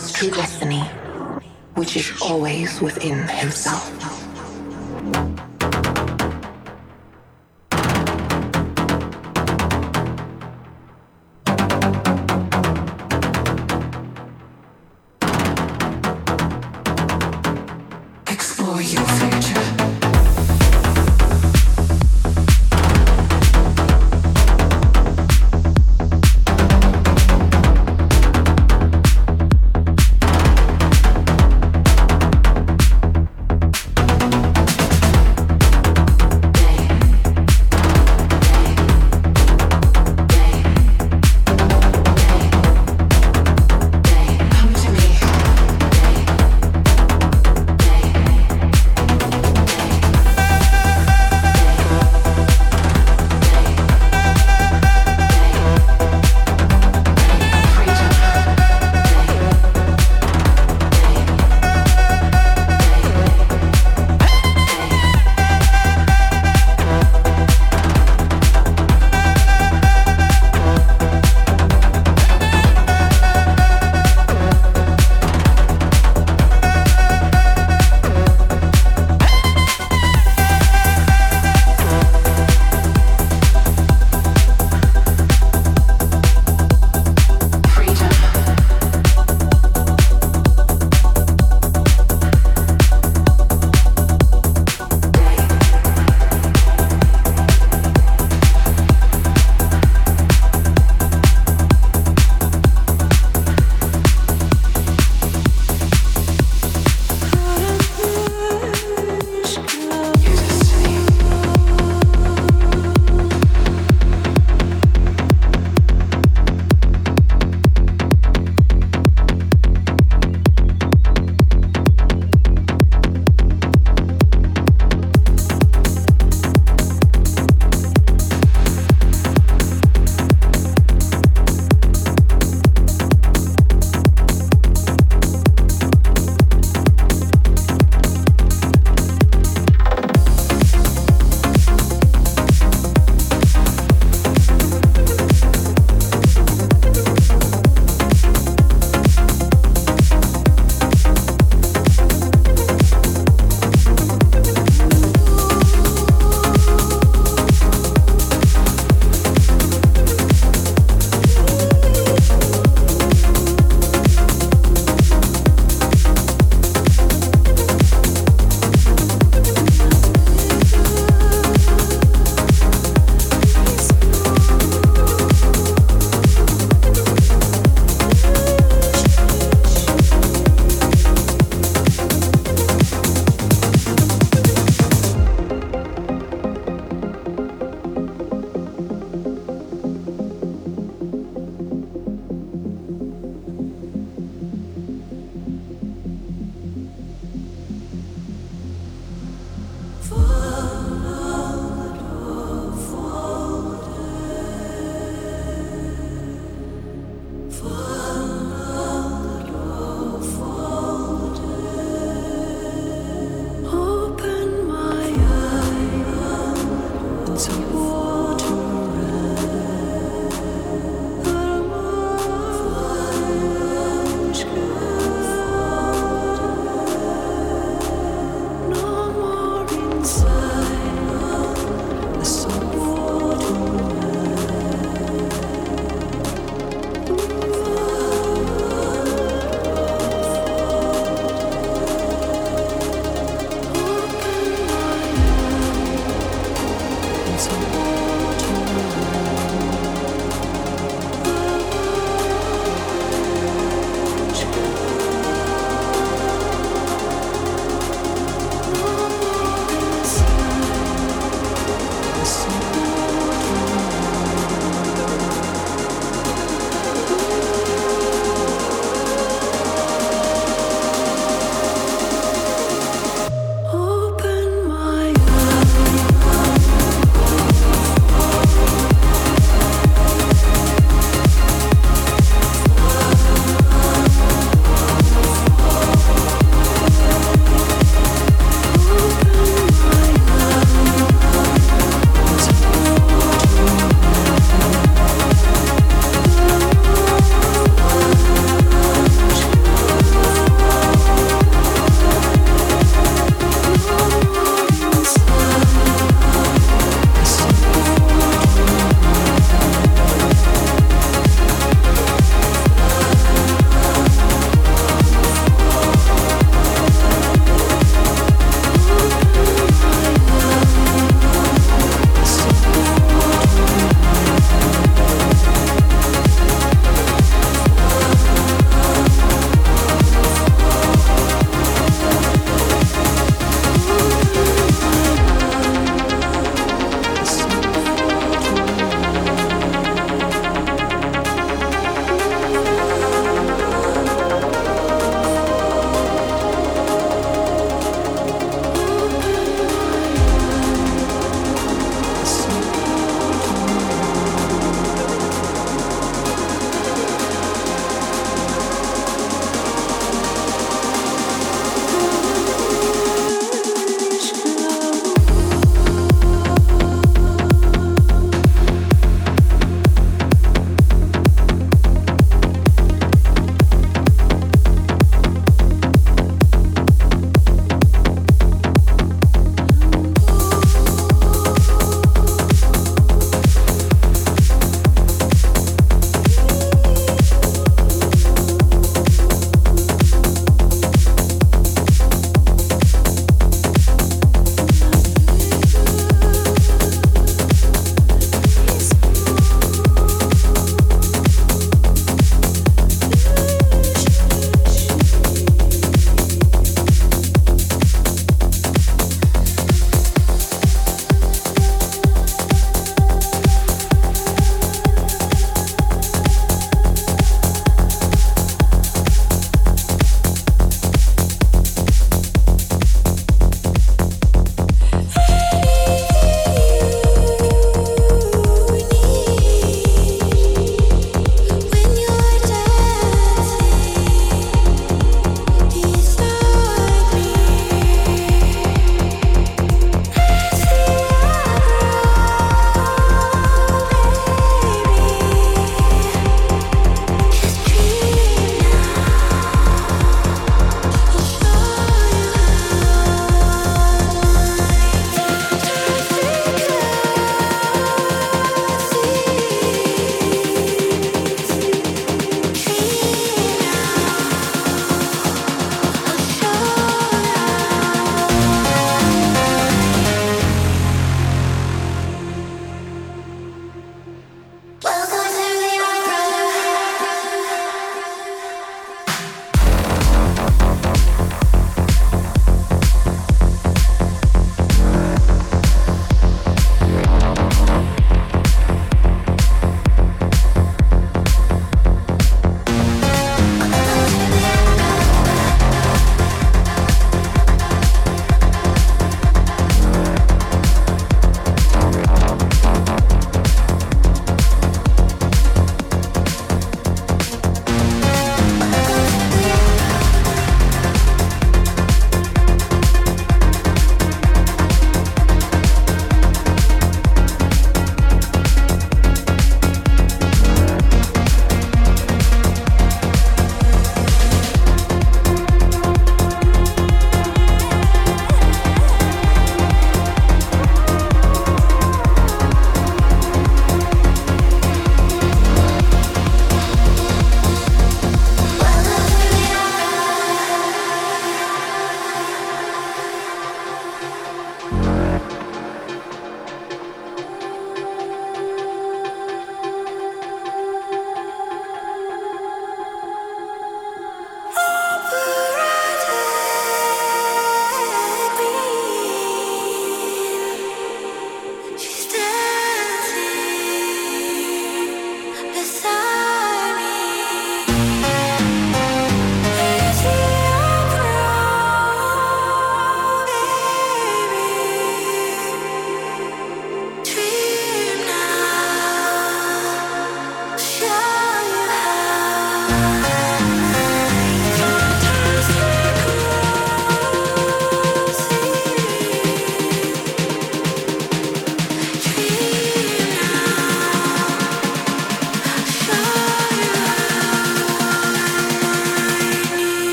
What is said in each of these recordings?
true destiny, which is always within himself.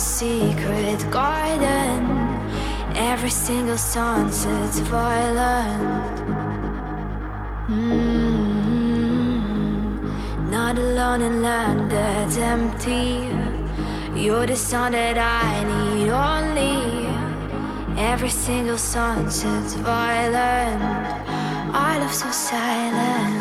Secret garden. Every single sunset's violent. Mm-hmm. Not alone in land that's empty. You're the sun that I need only. Every single sunset's violent. Our love so silent.